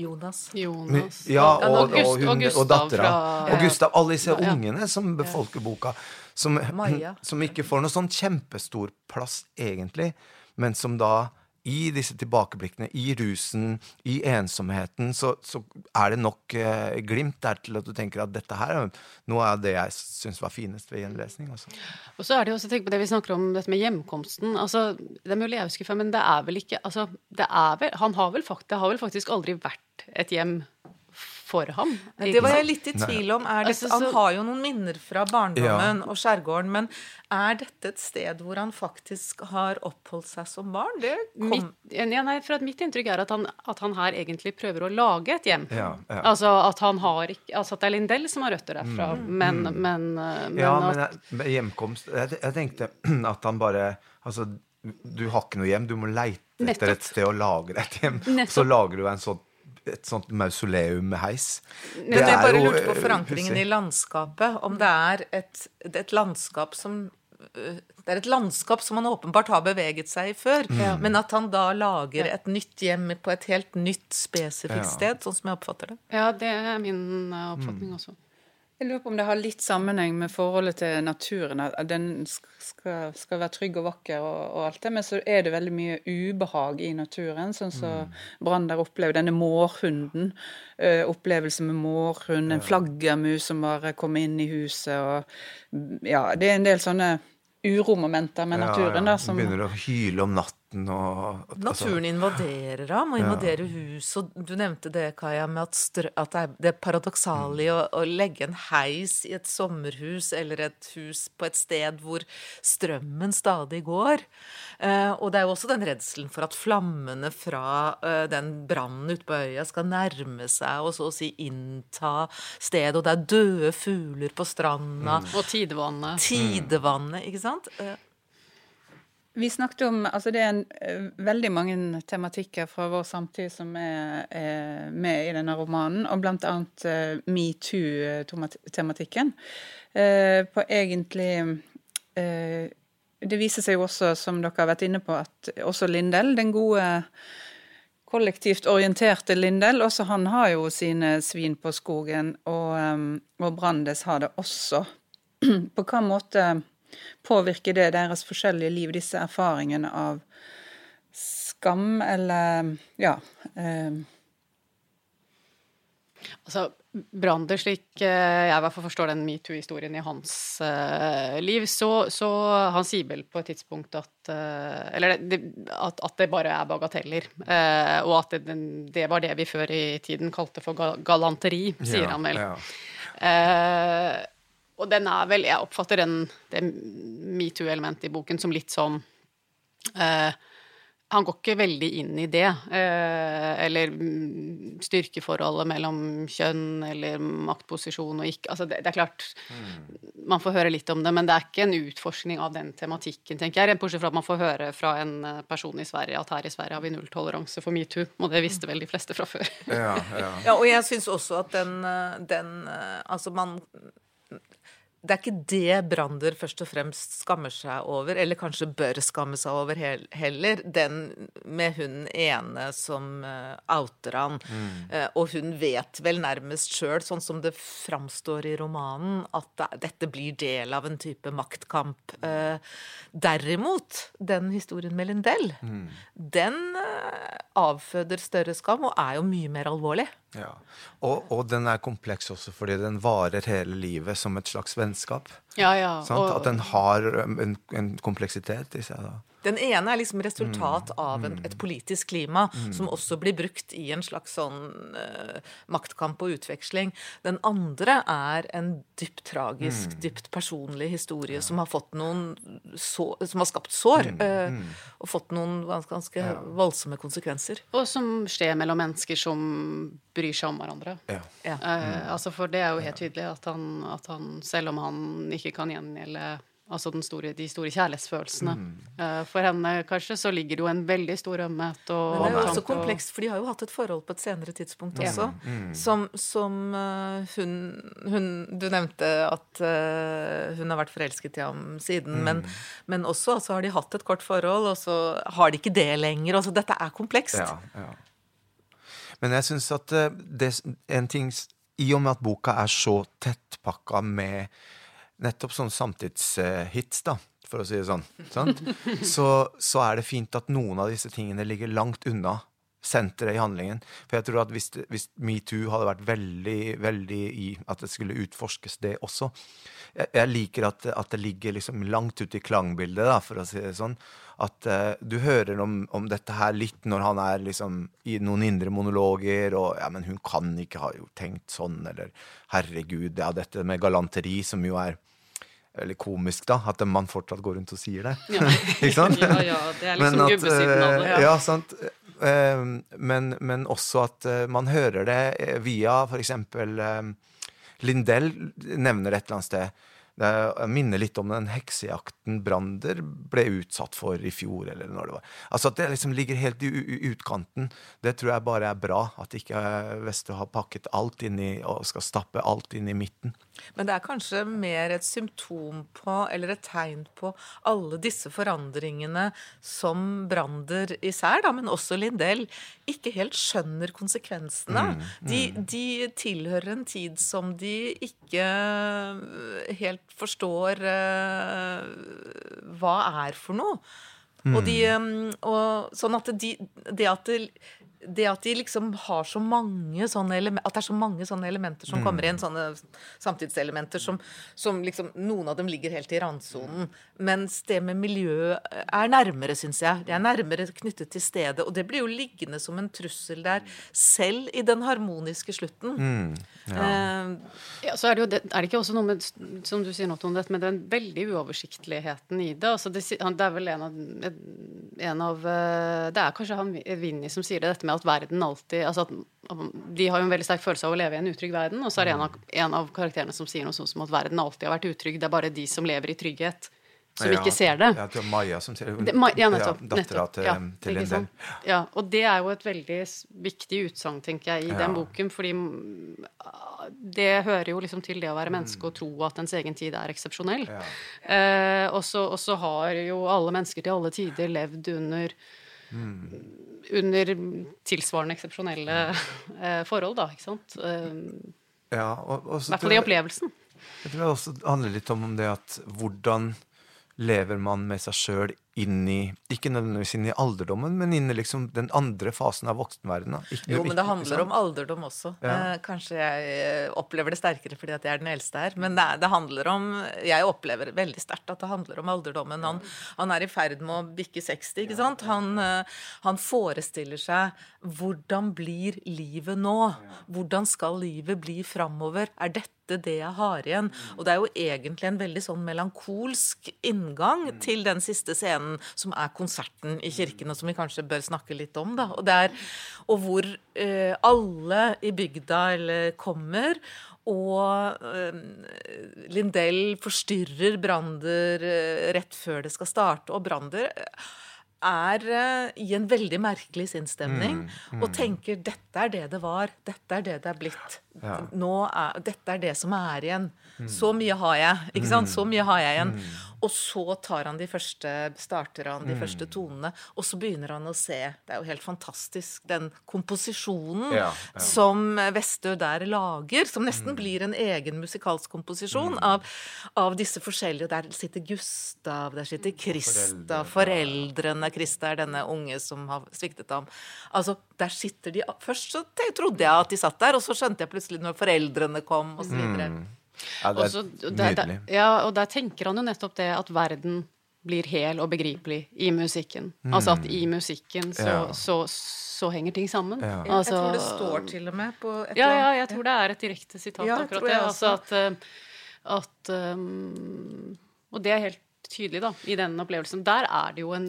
Jonas. Jonas. ja, og, og, hun, og, Gustav dattera. Og Gustav. Alle disse Ja. ungene som befolker boka. Som, som ikke får noe sånn kjempestor plass, egentlig, men som da i disse tilbakeblikkene, i rusen, i ensomheten, så, så er det nok eh, glimt der til at du tenker at dette her er noe av det jeg syns var finest ved gjenlesning. Også. Og så er det jo også, tenk på det vi snakker om, dette med hjemkomsten. Altså, det er mulig jeg husker feil, men det er vel ikke altså, det er vel, Han har vel, fakt, det har vel faktisk aldri vært et hjem for ham. Det var jeg litt i tvil om. Er det, Altså, han har jo noen minner fra barndommen og skjærgården, men er dette et sted hvor han faktisk har oppholdt seg som barn? Det kom Mitt, ja, nei, for at mitt inntrykk er at han, at han her egentlig prøver å lage et hjem. Ja, ja. Altså at han har Altså at det er Lindell som har røtter derfra, men, men, eh, men, Ja, men jeg, hjemkomst jeg, jeg tenkte at han bare Altså, du har ikke noe hjem, du må leite etter et sted å lage et hjem. Nettopp. Så lager du en sånn, et sånt mausoleum med heis. Men jeg bare lurte på eh, forankringen i landskapet. Om det er et, et landskap som øh, det er et landskap som han åpenbart har beveget seg i før, men at han da lager et nytt hjem på et helt nytt, spesifikt Ja. sted, sånn som jeg oppfatter det. Ja, det er min eh, oppfatning også. Jeg lurer på om det har litt sammenheng med forholdet til naturen. At den skal, skal være trygg og vakker og, og alt det, men så er det veldig mye ubehag i naturen. Sånn som Brander opplever denne mårhunden. ø, opplevelse med mårhund, en flaggermus som bare kommer inn i huset og Ja, det er en del sånne uromomenter med naturen da, som Begynner å hyle om natten og altså, Naturen invaderer ham, og invaderer hus. Og du nevnte det, Kaja, med at, strø, at det er det paradoksale i å, å legge en heis i et sommerhus eller et hus på et sted hvor strømmen stadig går. Eh, og det er jo også den redselen for at flammene fra eh, den brannen ute på øya skal nærme seg og så å si innta stedet, og det er døde fugler på stranda. Og tidevannet. Tidevannet, ikke sant? Eh, Vi snakket om Altså, det er en, eh, veldig mange tematikker fra vår samtid som er, er med i denne romanen, og annet uh, metoo-tematikken. Uh, på egentlig uh, Det viser seg jo også, som dere har vært inne på, at også Lindell, den gode kollektivt orienterte Lindell, også han har jo sine svin på skogen, og, um, og Brandes har det også. på hva måte påvirker det deres forskjellige liv, disse erfaringene av skam, eller ja eh, Altså, Brander, slik eh, jeg i hvert fall forstår den metoo-historien i hans eh, liv, så, så han sier vel på et tidspunkt at eh, Eller det, at, at det bare er bagateller. eh, og at det, det var det vi før i tiden kalte for galanteri, sier ja, han vel. Ja. Og den er vel Jeg oppfatter den, det metoo-elementet i boken som litt sånn eh, han går ikke veldig inn i det. Eh, eller mm, styrkeforholdet mellom kjønn eller maktposisjon og ikke Altså, det, det er klart mm. Man får høre litt om det, men det er ikke en utforskning av den tematikken, tenker jeg. Bortsett fra at man får høre fra en eh, person i Sverige at her i Sverige har vi nulltoleranse for metoo. Og det visste vel de fleste fra før. ja, ja. ja og jeg syns også at den, den Altså, man det er ikke det Brander først og fremst skammer seg over, eller kanskje bør skamme seg over heller. Den med hun ene som uh, outer han. Mm. Uh, og hun vet vel nærmest sjøl, sånn som det framstår i romanen, at dette blir del av en type maktkamp. Uh, derimot, den historien med Lindell, mm. den avføder større skam og er jo mye mer alvorlig. Ja, og, og, den er kompleks også fordi den varer hele livet som et slags vennskap. Ja, ja. Og, At den har um, en, en kompleksitet i seg. da. Den ene er liksom resultat mm. av en, et politisk klima mm. som også blir brukt i en slags sånn uh, maktkamp og utveksling. Den andre er en dypt tragisk, mm. dypt personlig historie ja. som har fått noen så, som har skapt sår. Uh, og fått noen ganske, ganske ja. voldsomme konsekvenser. Og som skjer mellom mennesker som bryr seg om hverandre. Ja. Uh, altså for det er jo helt tydelig at han, at han, selv om han ikke kan gjengjelde Altså store, de store kjærlighetsfølelsene. Mm. Uh, for henne kanskje så ligger det jo en veldig stor ømhet og Men det er jo også komplekst, for de har jo hatt et forhold på et senere tidspunkt også. Mm. Som, som uh, hun, hun, Du nevnte at uh, hun har vært forelsket i ham siden, mm. men, men, også altså, har de hatt et kort forhold, og så har de ikke det lenger. Altså, dette er komplekst. Ja, ja. Men jeg syns at det, en ting I og med at boka er så tettpakka med nettopp sånn samtidshits, da, for å si det sånn, så, så, er det fint at noen av disse tingene ligger langt unna senteret i handlingen. For jeg tror at hvis, hvis metoo hadde vært veldig, veldig i at det skulle utforskes, det også Jeg, jeg liker at, at, det ligger liksom langt ute i klangbildet, da, for å si det sånn. At uh, du hører om, om, dette her litt når han er liksom i noen indre monologer, og ja, men hun kan ikke ha tenkt sånn, eller herregud, ja, dette med galanteri, som jo er eller komisk, da, at man fortsatt går rundt og sier det. Ja, ja, ja, det er liksom gubbesiden av det. Ja, ja sant. Ehm, men, men, også at eh, man hører det eh, via f.eks. Lindell nevner et eller annet sted det minner litt om den heksejakten Brander ble utsatt for i fjor, eller når det var. Altså At det liksom ligger helt i utkanten, det tror jeg bare er bra. At ikke Vestø har pakket alt inn i, og skal stappe alt inn i midten. Men det er kanskje mer et symptom på, eller et tegn på, alle disse forandringene som Brander især, da, men også Lindell, ikke helt skjønner konsekvensene av. Mm, mm. de, de tilhører en tid som de ikke helt forstår uh, hva er for noe. Mm. Og, de, um, og sånn at de, det at det, det at de liksom har så mange sånne at det er så mange sånne elementer som mm. kommer inn, sånne samtidselementer som, som, liksom Noen av dem ligger helt i randsonen. Mens det med miljø er nærmere, syns jeg. Det er nærmere knyttet til stedet. Og det blir jo liggende som en trussel der, selv i den harmoniske slutten. Mm. Ja. Uh, ja. så er det jo det, er det ikke også noe med, som du sier noe om dette, med den veldig uoversiktligheten i det. Altså det, det er vel en av, en av eh, Det er kanskje han Vinni som sier det, dette med at verden alltid altså at De har jo en veldig sterk følelse av å leve i en utrygg verden, og så er det en av, en av karakterene som sier noe sånt som at verden alltid har vært utrygg. Det er bare de som lever i trygghet, som ja, ikke ser det. Ja, det er Maja som ser det. ja, nettopp. Ja, Dattera til, ja, til Lindell. Ja, og det er jo et veldig viktig utsagn, tenker jeg, i den boken, fordi det hører jo liksom til det å være menneske og tro at ens egen tid er eksepsjonell. Eh, og så har jo alle mennesker til alle tider levd under mm under tilsvarende eksepsjonelle eh, forhold, da, ikke sant. Eh, ja, I hvert fall i opplevelsen. Jeg tror det også handler litt om det at hvordan lever man med seg sjøl inn i Ikke nødvendigvis inn i alderdommen, men inn i liksom den andre fasen av voksenverdenen. Jo, men det handler om alderdom også. Ja. Eh, kanskje jeg eh, opplever det sterkere fordi at jeg er den eldste her. Men det, det handler om Jeg opplever veldig sterkt at det handler om alderdommen. Han, han er i ferd med å bikke 60, ikke sant? Han, eh, han forestiller seg hvordan blir livet nå? Hvordan skal livet bli framover? Er dette siste det jeg har igjen. Og det er jo egentlig en veldig sånn melankolsk inngang til den siste scenen, som er konserten i kirken, og som vi kanskje bør snakke litt om, da. Og, der, og hvor eh, alle i bygda eller kommer, og eh, Lindell forstyrrer Brander eh, rett før det skal starte, og Brander er uh, i en veldig merkelig sinnsstemning mm, mm. og tenker 'dette er det det var', 'dette er det det er blitt'. Ja. Er, dette er det som er igjen. Mm. Så mye har jeg. ikke sant? Så mye har jeg igjen. Og så tar han de første, starter han de mm. første tonene, og så begynner han å se Det er jo helt fantastisk, den komposisjonen ja, ja. som Vestø der lager, som nesten mm. blir en egen musikalsk komposisjon mm. av, av, disse forskjellige Der sitter Gustav, der sitter Krista, foreldrene Krista er denne unge som har sviktet ham. Altså, der sitter de Først så trodde jeg at de satt der, og så skjønte jeg plutselig når foreldrene kom, osv. Ja, det er Også, der, nydelig. Der, ja, og der tenker han jo nettopp det at verden blir hel og begripelig i musikken. Mm. Altså at i musikken så, ja. så, så henger ting sammen. Ja. Altså, jeg tror det står til og med på et Ja, ja, jeg tror det er et direkte sitat, akkurat det. Altså at, eh, at um, Og det er helt tydelig da, i den opplevelsen. Der er det jo en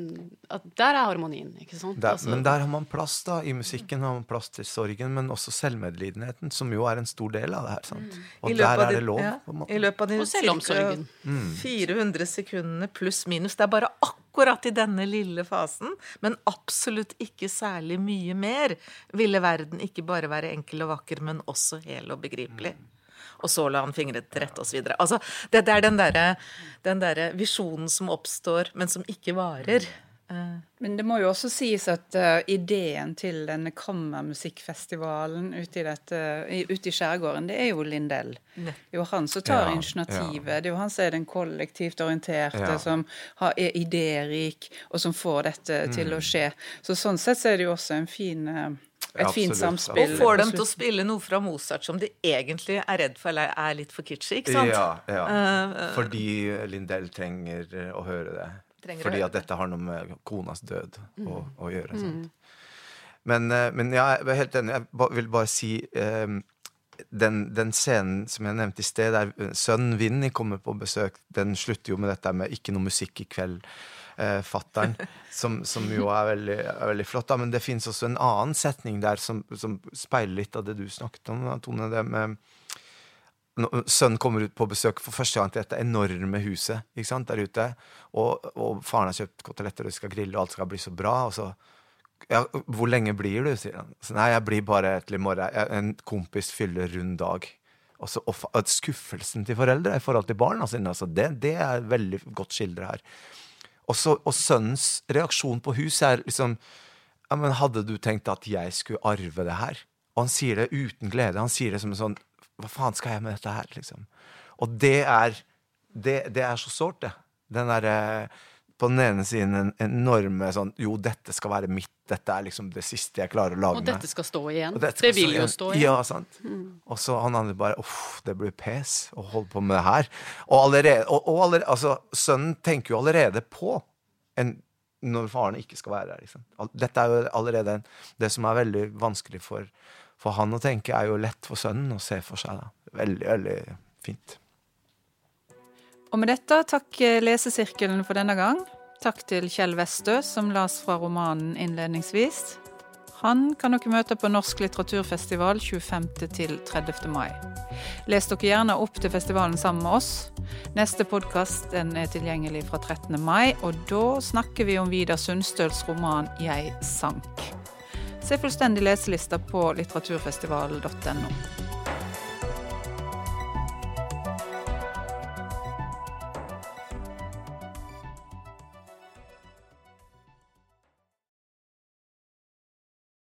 Der er harmonien, ikke sant? Der, altså, men der har man plass, da. I musikken har man plass til sorgen, men også selvmedlidenheten, som jo er en stor del av det her. sant? Mm. Og der er det lov. Ja, I løpet av de selvomsorgen. 400 sekundene pluss minus. Det er bare akkurat i denne lille fasen, men absolutt ikke særlig mye mer, ville verden ikke bare være enkel og vakker, men også hel og begripelig. Mm og så la han fingret rette osv. Altså, det, det er den derre der visjonen som oppstår, men som ikke varer. Eh. Men det må jo også sies at uh, ideen til denne kammermusikkfestivalen ute i, dette, ute i skjærgården, det er jo Lindell. Det er jo han som tar ja, initiativet. Ja. Det er jo han som er den kollektivt orienterte, ja. som har, er idérik, og som får dette mm. til å skje. Så sånn sett så er det jo også en fin uh, et Absolutt. fint samspill. Og får dem til å spille noe fra Mozart som de egentlig er redd for eller er litt for kitschy, ikke sant? Ja, ja. Uh, Fordi Lindell trenger å høre det. Fordi at dette har noe med konas død mm. å, å, gjøre. Mm. Men, men, ja, jeg er helt enig. Jeg vil bare si um, den, den, scenen som jeg nevnte i sted, der sønnen Vinni kommer på besøk, den slutter jo med dette med 'ikke noe musikk i kveld' eh, fattern, som, som, jo er veldig, er veldig flott. Da. Men det fins også en annen setning der som, som, speiler litt av det du snakket om, Tone. det med Sønnen kommer ut på besøk for første gang til dette enorme huset ikke sant, der ute. Og, og faren har kjøpt koteletter, og de skal grille, og alt skal bli så bra. og så ja, 'Hvor lenge blir du?' sier han. Så, 'Nei, jeg blir bare til i morgen. En kompis fyller rund dag.' Og, så, skuffelsen til foreldre i forhold til barna sine, altså det, det er veldig godt skildret her. Også, og sønnens reaksjon på huset er liksom ja, men Hadde du tenkt at jeg skulle arve det her? Og han sier det uten glede. Han sier det som en sånn Hva faen skal jeg med dette her? liksom? Og det er, det, det er så sårt, det. Den derre på den ene siden en enorme sånn Jo, dette skal være mitt. Dette er liksom det siste jeg klarer å lage meg Og dette skal stå igjen. Det vil jo stå igjen. Ja, sant. Mm. Og så han andre bare Uff, det blir pes å holde på med det her. Og allerede, og, og allerede Altså, sønnen tenker jo allerede på en når faren ikke skal være der. Liksom. Dette er jo allerede en, Det som er veldig vanskelig for, for, han å tenke, er jo lett for sønnen å se for seg. Da. Veldig, veldig fint. Og med dette takk lesesirkelen for denne gang. Takk til Kjell Westø, som las fra romanen innledningsvis. Han kan dere møte på Norsk litteraturfestival 25. til 30. mai. Les dere gjerne opp til festivalen sammen med oss. Neste podkast er tilgjengelig fra 13. mai, og da snakker vi om Vidar Sundstøls roman 'Jeg sank'. Se fullstendig leselista på litteraturfestivalen.no.